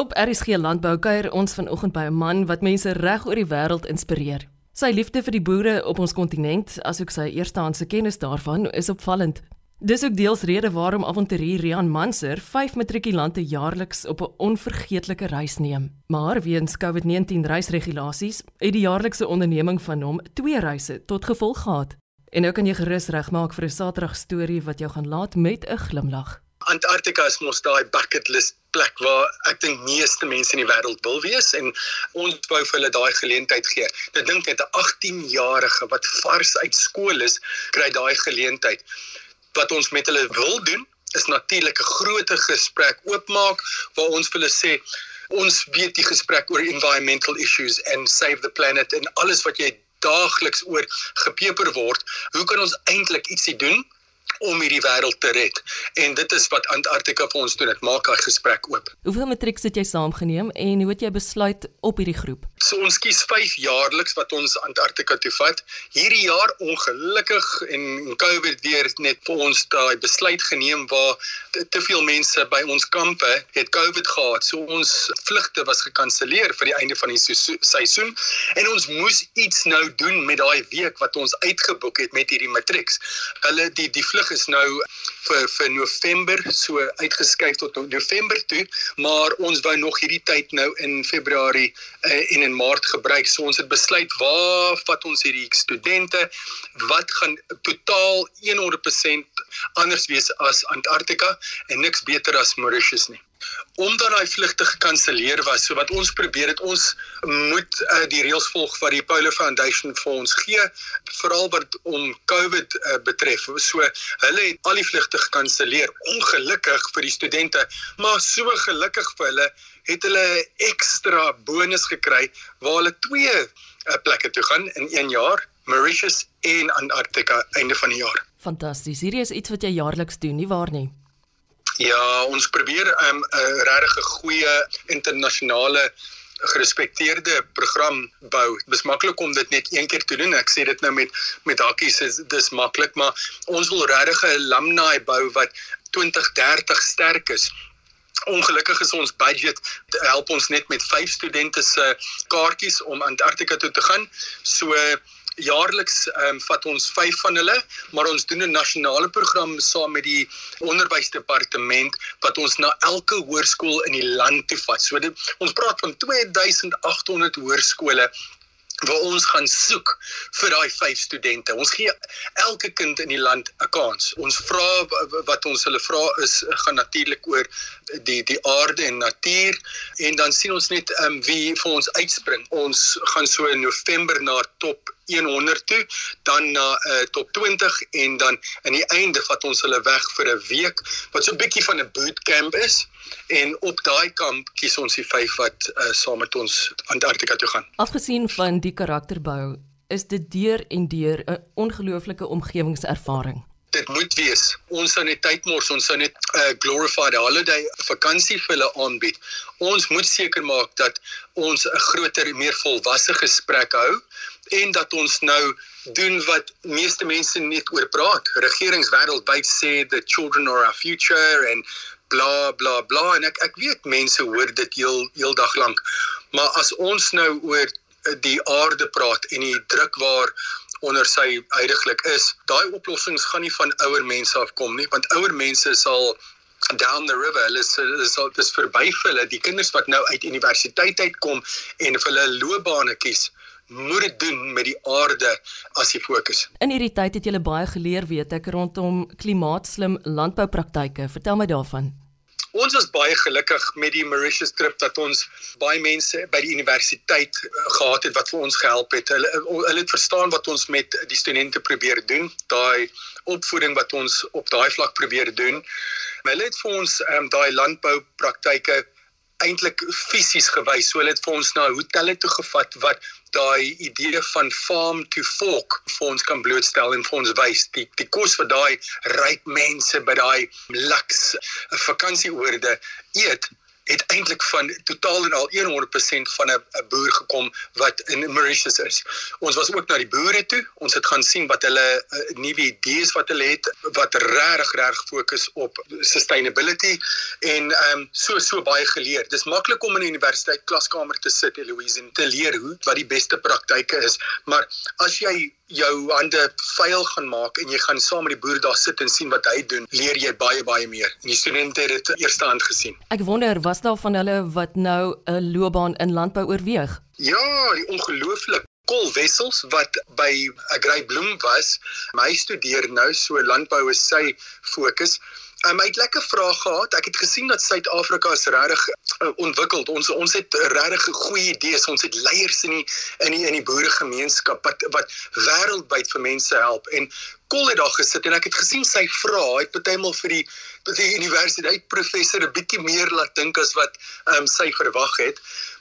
Op RSG Landbou kuier ons vanoggend by 'n man wat mense reg oor die wêreld inspireer. Sy liefde vir die boere op ons kontinent, asook sy eerstehandse kennis daarvan, is opvallend. Dis ook deels rede waarom avonturier Rian Manser 5 matrikulante jaarliks op 'n onvergeetlike reis neem. Maar weens COVID-19 reisregulasies, het die jaarlikse onderneming van hom twee reise tot gevolg gehad. En nou kan jy gerus regmaak vir 'n Saterdag storie wat jou gaan laat met 'n glimlag. Antarktika is mos daai bucket list plek waar ek dink meeste mense in die wêreld wil wees en ons wou vir hulle daai geleentheid gee. Ek dink net 'n 18-jarige wat vars uit skool is, kry daai geleentheid. Wat ons met hulle wil doen is natuurlik 'n groot gesprek oopmaak waar ons vir hulle sê ons weet die gesprek oor environmental issues and save the planet en alles wat jy daagliks oor gepeper word. Hoe kan ons eintlik ietsie doen om hierdie wêreld te red. En dit is wat Antarktika vir ons doen. Dit maak daai gesprek oop. Hoeveel matrieks het jy saamgeneem en hoe het jy besluit op hierdie groep? So ons kies 5 jaarliks wat ons Antarktika toe vat. Hierdie jaar ongelukkig en COVID weer net vir ons daai besluit geneem waar te, te veel mense by ons kampe het COVID gehad. So ons vlugte was gekanselleer vir die einde van die seisoen en ons moes iets nou doen met daai week wat ons uitgeboek het met hierdie matrieks. Hulle die die vlug is nou vir vir November so uitgeskuif tot November toe, maar ons wou nog hierdie tyd nou in Februarie uh, en in Maart gebruik. So ons het besluit waar vat ons hierdie studente wat gaan totaal 100% anders wees as Antarktika en niks beter as Mauritius nie omdat daai vlugte gekanselleer was, so wat ons probeer het ons moet uh, die reëls volg wat die Polar Foundation vir ons gee, veral wat om COVID uh, betref. So hulle het al die vlugte gekanselleer, ongelukkig vir die studente, maar so gelukkig vir hulle het hulle ekstra bonus gekry waar hulle twee uh, plekke toe gaan in 1 jaar, Mauritius en Antarktika einde van die jaar. Fantasties. Hierdie is iets wat jy jaarliks doen, nie waar nie? Ja, ons probeer 'n um, regtig goeie internasionale gerespekteerde program bou. Dis maklik om dit net een keer te doen. Ek sê dit nou met met hakkies is dis maklik, maar ons wil regtig 'n alumni bou wat 2030 sterk is. Ongelukkig is ons budget help ons net met 5 studente se kaartjies om Antarktika toe te gaan. So jaarliks ehm um, vat ons 5 van hulle, maar ons doen 'n nasionale program saam met die onderwysdepartement wat ons na elke hoërskool in die land toe vat. So dit, ons praat van 2800 hoërskole waar ons gaan soek vir daai vyf studente. Ons gee elke kind in die land 'n kans. Ons vra wat ons hulle vra is gaan natuurlik oor die die aarde en natuur en dan sien ons net um, wie vir ons uitspring. Ons gaan so in November na top 100 toe, dan na uh, top 20 en dan aan die einde vat ons hulle weg vir 'n week wat so 'n bietjie van 'n bootcamp is en op daai kamp kies ons die vyf wat uh, saam met ons Antarktika toe gaan. Afgesien van die karakterbou, is dit deur en deur 'n ongelooflike omgewingservaring. Dit moet wees. Ons sou net tyd mors, ons sou net 'n uh, glorified holiday vakansie vir hulle aanbied. Ons moet seker maak dat ons 'n groter, meer volwasse gesprek hou en dat ons nou doen wat meeste mense net oor praat. Regerings wêreldwyd sê the children are our future en bla bla bla en ek ek weet mense hoor dit heel heeldag lank. Maar as ons nou oor eh, die aarde praat en die druk waar onder sy heidaglik is, daai oplossings gaan nie van ouer mense afkom nie, want ouer mense sal down the river is is al dis verby vir hulle die kinders wat nou uit universiteit uitkom en vir hulle loopbane kies moet dit doen met die aarde as die fokus. In hierdie tyd het jy baie geleer weet ek rondom klimaatslim landboupraktyke. Vertel my daarvan. Ons is baie gelukkig met die Mauritius trip dat ons baie mense by die universiteit eh, gehad het wat vir ons gehelp het. Hulle hulle het verstaan wat ons met die studente probeer doen, daai opvoeding wat ons op daai vlak probeer doen. Hulle het vir ons um, daai landboupraktyke eintlik fisies gewys. So hulle het vir ons na hotelle toe gevat wat daai idee van farm to fork vir ons kan blootstel en vir ons wys die die kos wat daai ryk mense by daai luks vakansieoorde eet het eintlik van totaal en al 100% van 'n boer gekom wat in Mauritius is. Ons was ook na die boere toe. Ons het gaan sien wat hulle uh, nuwe idees wat hulle het wat regtig reg fokus op sustainability en ehm um, so so baie geleer. Dis maklik om in 'n universiteit klaskamer te sit, Eloise, en te leer hoe wat die beste praktyke is, maar as jy jou hande vuil gaan maak en jy gaan saam met die boer daar sit en sien wat hy doen, leer jy baie baie meer. En die studente het dit eerstehand gesien. Ek wonder was daar van hulle wat nou 'n loopbaan in landbou oorweeg? Ja, die ongelooflik Kol Wessels wat by Agrey Bloem was, my studeer nou so landbou is sy fokus. Um, ek het lekker vrae gehad. Ek het gesien dat Suid-Afrika is regtig uh, ontwikkeld. Ons ons het regtig goeie idees. Ons het leiers in die in die in die boeregemeenskap wat wat wêreldwyd vir mense help. En Kol het daar gesit en ek het gesien sy vra, hy het partymal vir die die universiteit professor 'n bietjie meer laat dink as wat ehm um, sy verwag het.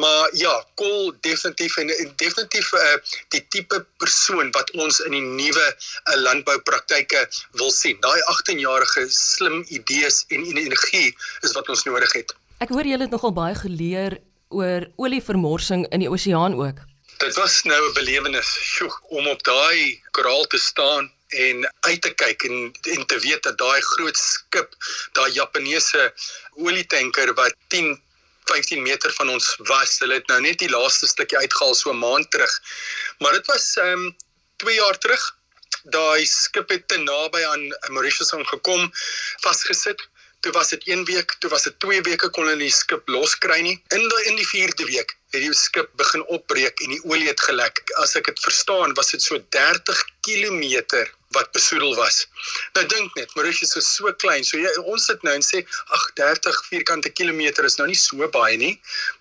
Maar ja, Kol definitief en, en definitief uh, die tipe persoon wat ons in die nuwe uh, landboupraktyke wil sien. Daai 18-jarige slim idees en, en energie is wat ons nodig het. Ek hoor julle het nogal baie geleer oor olievermorsing in die oseaan ook. Dit was nou 'n belewenis, sjoe, om op daai kraal te staan en uit te kyk en en te weet dat daai groot skip, daai Japaneese olietanker wat 10 15 meter van ons was, hulle het nou net die laaste stukkie uitgehaal so 'n maand terug. Maar dit was ehm um, 2 jaar terug. Daai skip het te naby aan Mauritius aangekom, vasgesit. Toe was dit 1 week, toe was dit 2 weke kon hulle die skip loskry nie. In die in die 4de week het die skip begin opbreek en die olie het gelek. As ek dit verstaan, was dit so 30 km wat besoedel was. Nou dink net, Mauritius is so klein. So jy ons sit nou en sê, ag 30 vierkante kilometer is nou nie so baie nie,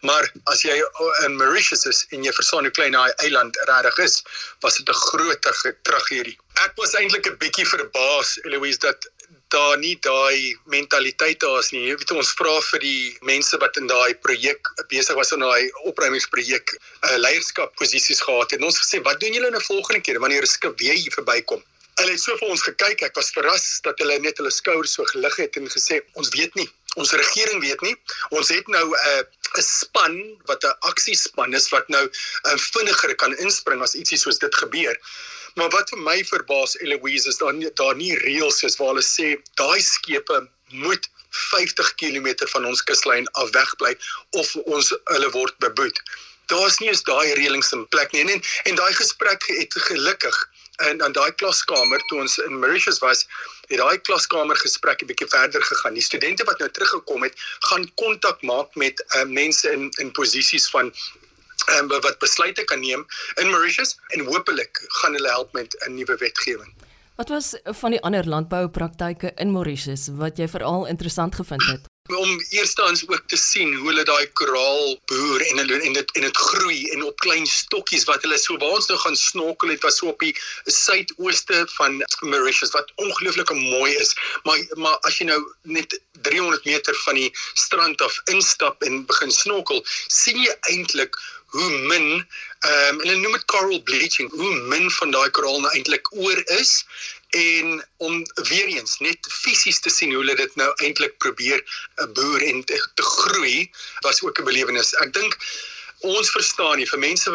maar as jy in Mauritius is en jy verstaan hoe klein daai eiland regtig is, was dit 'n groot tragedie. Ek was eintlik 'n bietjie verbaas, Eloise, dat daar nie daai mentaliteit daar is nie. Jy weet ons vra vir die mense wat in daai projek besig was aan daai opruimingsprojek uh, leierskap posisies gehad het. En ons gesê, "Wat doen julle in 'n volgende keer wanneer 'n skip weer hier verbykom?" Hulle het so vir ons gekyk. Ek was verras dat hulle net hulle skouers so gelig het en gesê, "Ons weet nie. Ons regering weet nie. Ons het nou 'n uh, 'n span wat 'n aksiespan is wat nou uh, vinniger kan inspring as ietsie soos dit gebeur." Maar wat vir my verbaas Eloise is dan daar nie reëls is waar hulle sê daai skepe moet 50 km van ons kuslyn af wegbly of ons hulle word beboet. Daar's nie eens daai reëlings in plek nie en en, en daai gesprek het gelukkig in aan daai klaskamer toe ons in Mauritius was, het daai klaskamer gesprek 'n bietjie verder gegaan. Die studente wat nou teruggekom het, gaan kontak maak met uh, mense in in posisies van um, wat besluite kan neem in Mauritius en hopelik gaan hulle help met 'n nuwe wetgewing. Wat was van die ander landboupraktyke in Mauritius wat jy veral interessant gevind het? Om eerstens ook te sien hoe hulle daai koraal boer en hulle en dit en dit groei en op klein stokkies wat hulle so waar ons nou gaan snorkel het was so op die suidooste van Mauritius wat ongelooflik mooi is. Maar maar as jy nou net 300 meter van die strand af instap en begin snorkel sien jy eintlik hoe min ehm um, hulle noem dit coral bleaching, hoe min van daai koraal nou eintlik oor is en om weer eens net fisies te sien hoe hulle dit nou eintlik probeer 'n uh, boer en te, te groei was ook 'n belewenis. Ek dink ons verstaan nie vir mense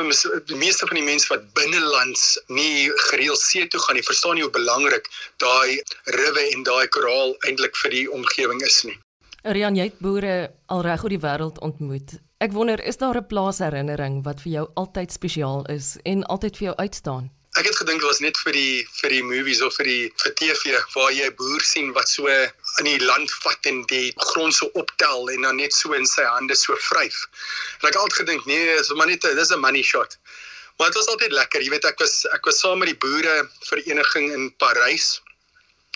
die meeste van die mense wat binnelands nie gereeld see toe gaan nie, verstaan nie hoe belangrik daai riwe en daai koraal eintlik vir die omgewing is nie. Rian, jy het boere al reg oor die wêreld ontmoet. Ek wonder, is daar 'n plaasherinnering wat vir jou altyd spesiaal is en altyd vir jou uitstaan? Ek het gedink dit was net vir die vir die movies of vir die vir TV waar jy 'n boer sien wat so in die land vat en die grond so optel en dan net so in sy hande so vryf. En ek het altyd gedink, nee, dis maar net dis 'n money shot. Maar dit was altyd lekker. Jy weet ek was ek was saam met die boere vereniging in Parys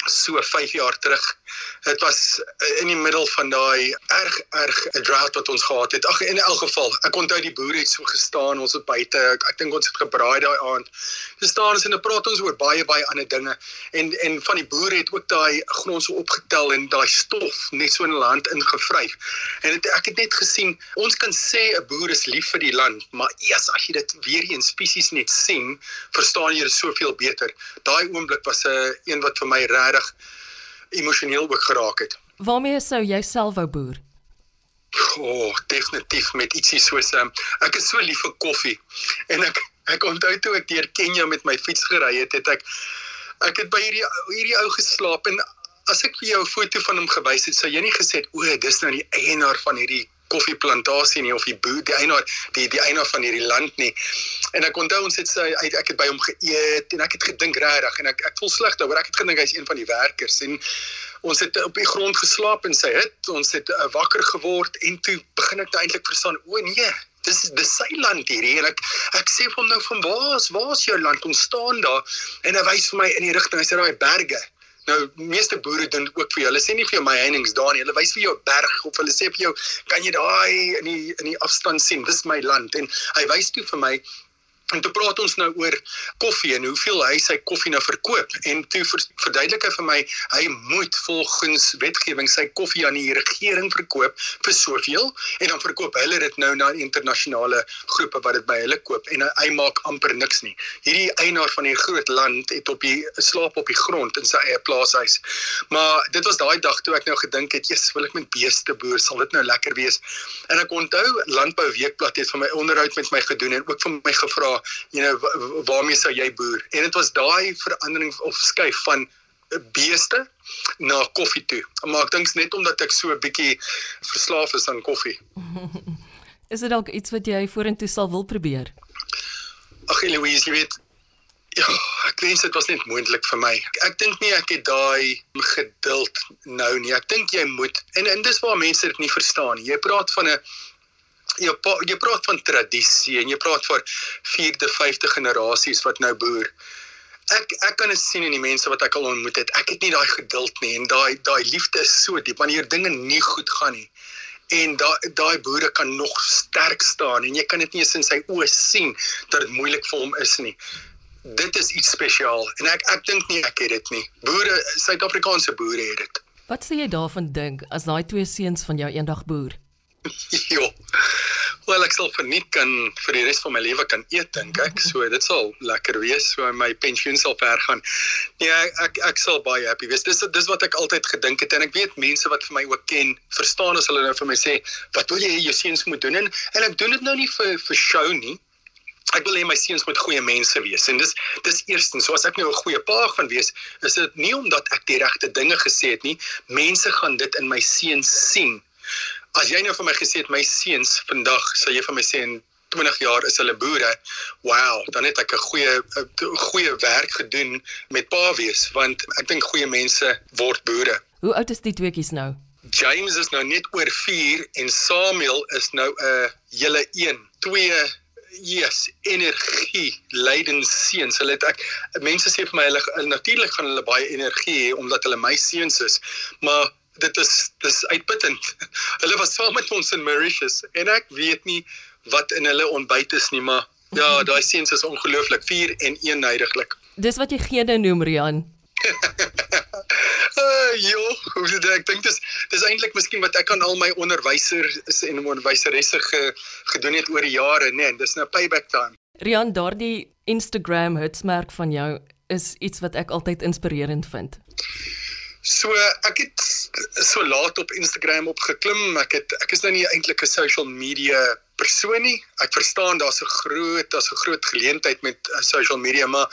so 5 jaar terug. Dit was in die middel van daai erg erg drought wat ons gehad het. Ag in elk geval, ek onthou die boere het so gestaan, ons het buite, ek, ek dink ons het gebraai daai aand. Gestaan ons en dan praat ons oor baie baie ander dinge en en van die boere het ook daai grond so opgetel en daai stof net so in hulle hand ingevryf. En het, ek het net gesien, ons kan sê 'n boer is lief vir die land, maar eers as jy dit weer eens fisies net sien, verstaan jy dit soveel beter. Daai oomblik was 'n uh, een wat vir my regtig emosioneel ook geraak het. Waarmee sou jy self wou boer? Oh, definitief met ietsie soos um, ek is so lief vir koffie en ek ek onthou toe ek deur Kenja met my fiets gery het, het ek ek het by hierdie hierdie ou geslaap en as ek vir jou 'n foto van hom gewys het, sou jy nie gesê het o, dis nou die eienaar van hierdie koffieplantasie nie of die boer die eienaar die die eienaar van hierdie land nie. En ek onthou ons het sy ek het by hom geëet en ek het gedink regtig en ek ek voel sleg daaroor. Ek het gedink hy's een van die werkers en ons het op die grond geslaap in sy hut. Ons het uh, wakker geword en toe begin ek nou eintlik verstaan o nee, dis dis sy land hierdie en ek ek sê vir hom nou van waar is waar is jou land? Ons staan daar en hy wys vir my in die rigting. Hy sê daai berge. Nou meeste boere doen ook vir jou. Hulle sê nie vir jou my heininge daar nie. Hulle wys vir jou berg of hulle sê vir jou kan jy daai in die in die afstand sien. Dis my land en hy wys toe vir my En toe praat ons nou oor koffie en hoeveel hy sy koffie nou verkoop en toe verduidelik hy vir my hy moet volgens wetgewing sy koffie aan die regering verkoop vir soveel en dan verkoop hulle dit nou na internasionale groepe wat dit by hulle koop en hy maak amper niks nie. Hierdie eienaar van die groot land het op die slaap op die grond in sy eie plaashuis. Maar dit was daai dag toe ek nou gedink het, "Jesus, wil ek met beeste boer, sal dit nou lekker wees." En ek onthou Landbou Weekblad het vir my onderhoud met my gedoen en ook vir my gevra you know waarmee sou jy boer? En dit was daai verandering of skuif van beeste na koffie toe. Maar ek dink net omdat ek so 'n bietjie verslaaf is aan koffie. Is dit dalk iets wat jy vorentoe sal wil probeer? Ag Eloise jy weet ja ek wens dit was net moontlik vir my. Ek dink nie ek het daai geduld nou nie. Ek dink jy moet en en dis waar mense dit nie verstaan nie. Jy praat van 'n jy jy praat van tradisie en jy praat van vierde, vyfde generasies wat nou boer. Ek ek kan dit sien in die mense wat ek al ontmoet het. Ek het nie daai geduld nie en daai daai liefde is so diep wanneer dinge nie goed gaan nie. En daai daai boere kan nog sterk staan en jy kan dit nie eens in sy oë sien dat dit moeilik vir hom is nie. Dit is iets spesiaal en ek ek dink nie ek het dit nie. Boere, Suid-Afrikaanse boere het dit. Wat sê jy daarvan dink as daai twee seuns van jou eendag boer? Jo. Wel ek sal verniet kan vir die res van my lewe kan eet dink ek. So dit sal lekker wees. So my pensioen sal ver gaan. Nee, ek ek, ek sal baie happy wees. Dis dis wat ek altyd gedink het en ek weet mense wat vir my ook ken, verstaan as hulle nou vir my sê, "Wat wil jy hê jou seuns moet doen?" En, en ek doen dit nou nie vir vir show nie. Ek wil hê my seuns moet goeie mense wees. En dis dis eerstens, so as ek nou 'n goeie pa gaan wees, is dit nie omdat ek die regte dinge gesê het nie. Mense gaan dit in my seuns sien as jy nou vir my gesê het my seuns vandag sal jy vir my sê in 20 jaar is hulle boere. Wow, dan het ek 'n goeie goeie werk gedoen met pa wees want ek dink goeie mense word boere. Hoe oud is die tweeetjies nou? James is nou net oor 4 en Samuel is nou 'n hele 1. Twee Yes, energie, leiden seuns. Hulle het ek mense sê vir my hulle natuurlik gaan hulle baie energie hê omdat hulle my seuns is, maar dit is dis uitputtend. Hulle was saam met ons in Mauritius en ek weet nie wat in hulle ontbyt is nie, maar ja, daai seuns is ongelooflik, vier en een heiliglik. Dis wat jy gene noem, Rian. uh, jo, ek dink dis dis eintlik miskien wat ek aan al my onderwysers en onderwyseresse ge, gedoen het oor die jare, nê, nee, dis nou payback time. Rian, daardie Instagram hitsmerk van jou is iets wat ek altyd inspirerend vind. So ek het so laat op Instagram opgeklim. Ek het ek is nou nie eintlik 'n social media persoon nie. Ek verstaan daar's 'n groot daar's 'n groot geleentheid met uh, social media, maar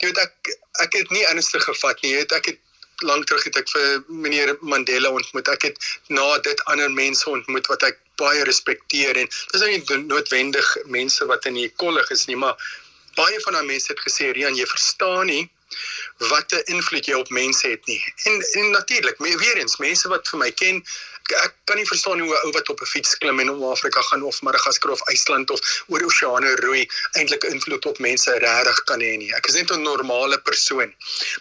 jy weet ek ek het nie ernstig gevat nie. Jy weet ek het lank terug het ek vir meneer Mandela ontmoet. Ek het na dit ander mense ontmoet wat ek baie respekteer en dis nou nie noodwendig mense wat in die kollig is nie, maar baie van daai mense het gesê Rian, jy verstaan nie wat 'n invloed jy op mense het nie. En, en natuurlik, weer eens, mense wat vir my ken, ek kan nie verstaan hoe 'n ou wat op 'n fiets klim en om Afrika gaan of Madagaskar of IJsland of oor oseane roei eintlik invloed op mense regtig kan hê nie. Ek is net 'n normale persoon.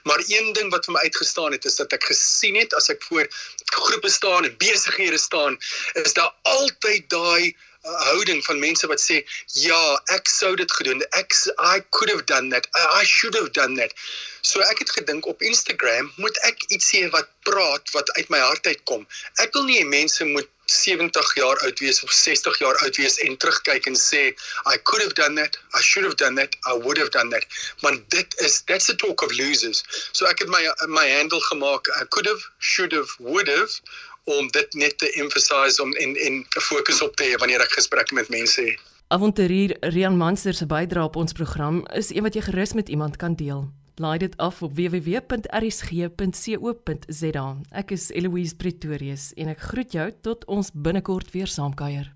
Maar een ding wat vir my uitgestaan het is dat ek gesien het as ek voor groepe staan en besighede staan, is daar altyd daai houding van mense wat sê ja, ek sou dit gedoen. Ek I could have done that. I, I should have done that. So ek het gedink op Instagram moet ek iets sê wat praat wat uit my hart uitkom. Ek wil nie mense moet 70 jaar oud wees of 60 jaar oud wees en terugkyk en sê I could have done that, I should have done that, I would have done that. Want dit is that's the talk of losers. So ek het my my handle gemaak I could have, should have, would have om dit net te emphasize om en en 'n fokus op te hê wanneer ek gesprekke met mense het. Avonturier Rian Manster se bydrae op ons program is een wat jy gerus met iemand kan deel. Laai dit af op www.rsg.co.za. Ek is Eloise Pretorius en ek groet jou tot ons binnekort weer saamkuier.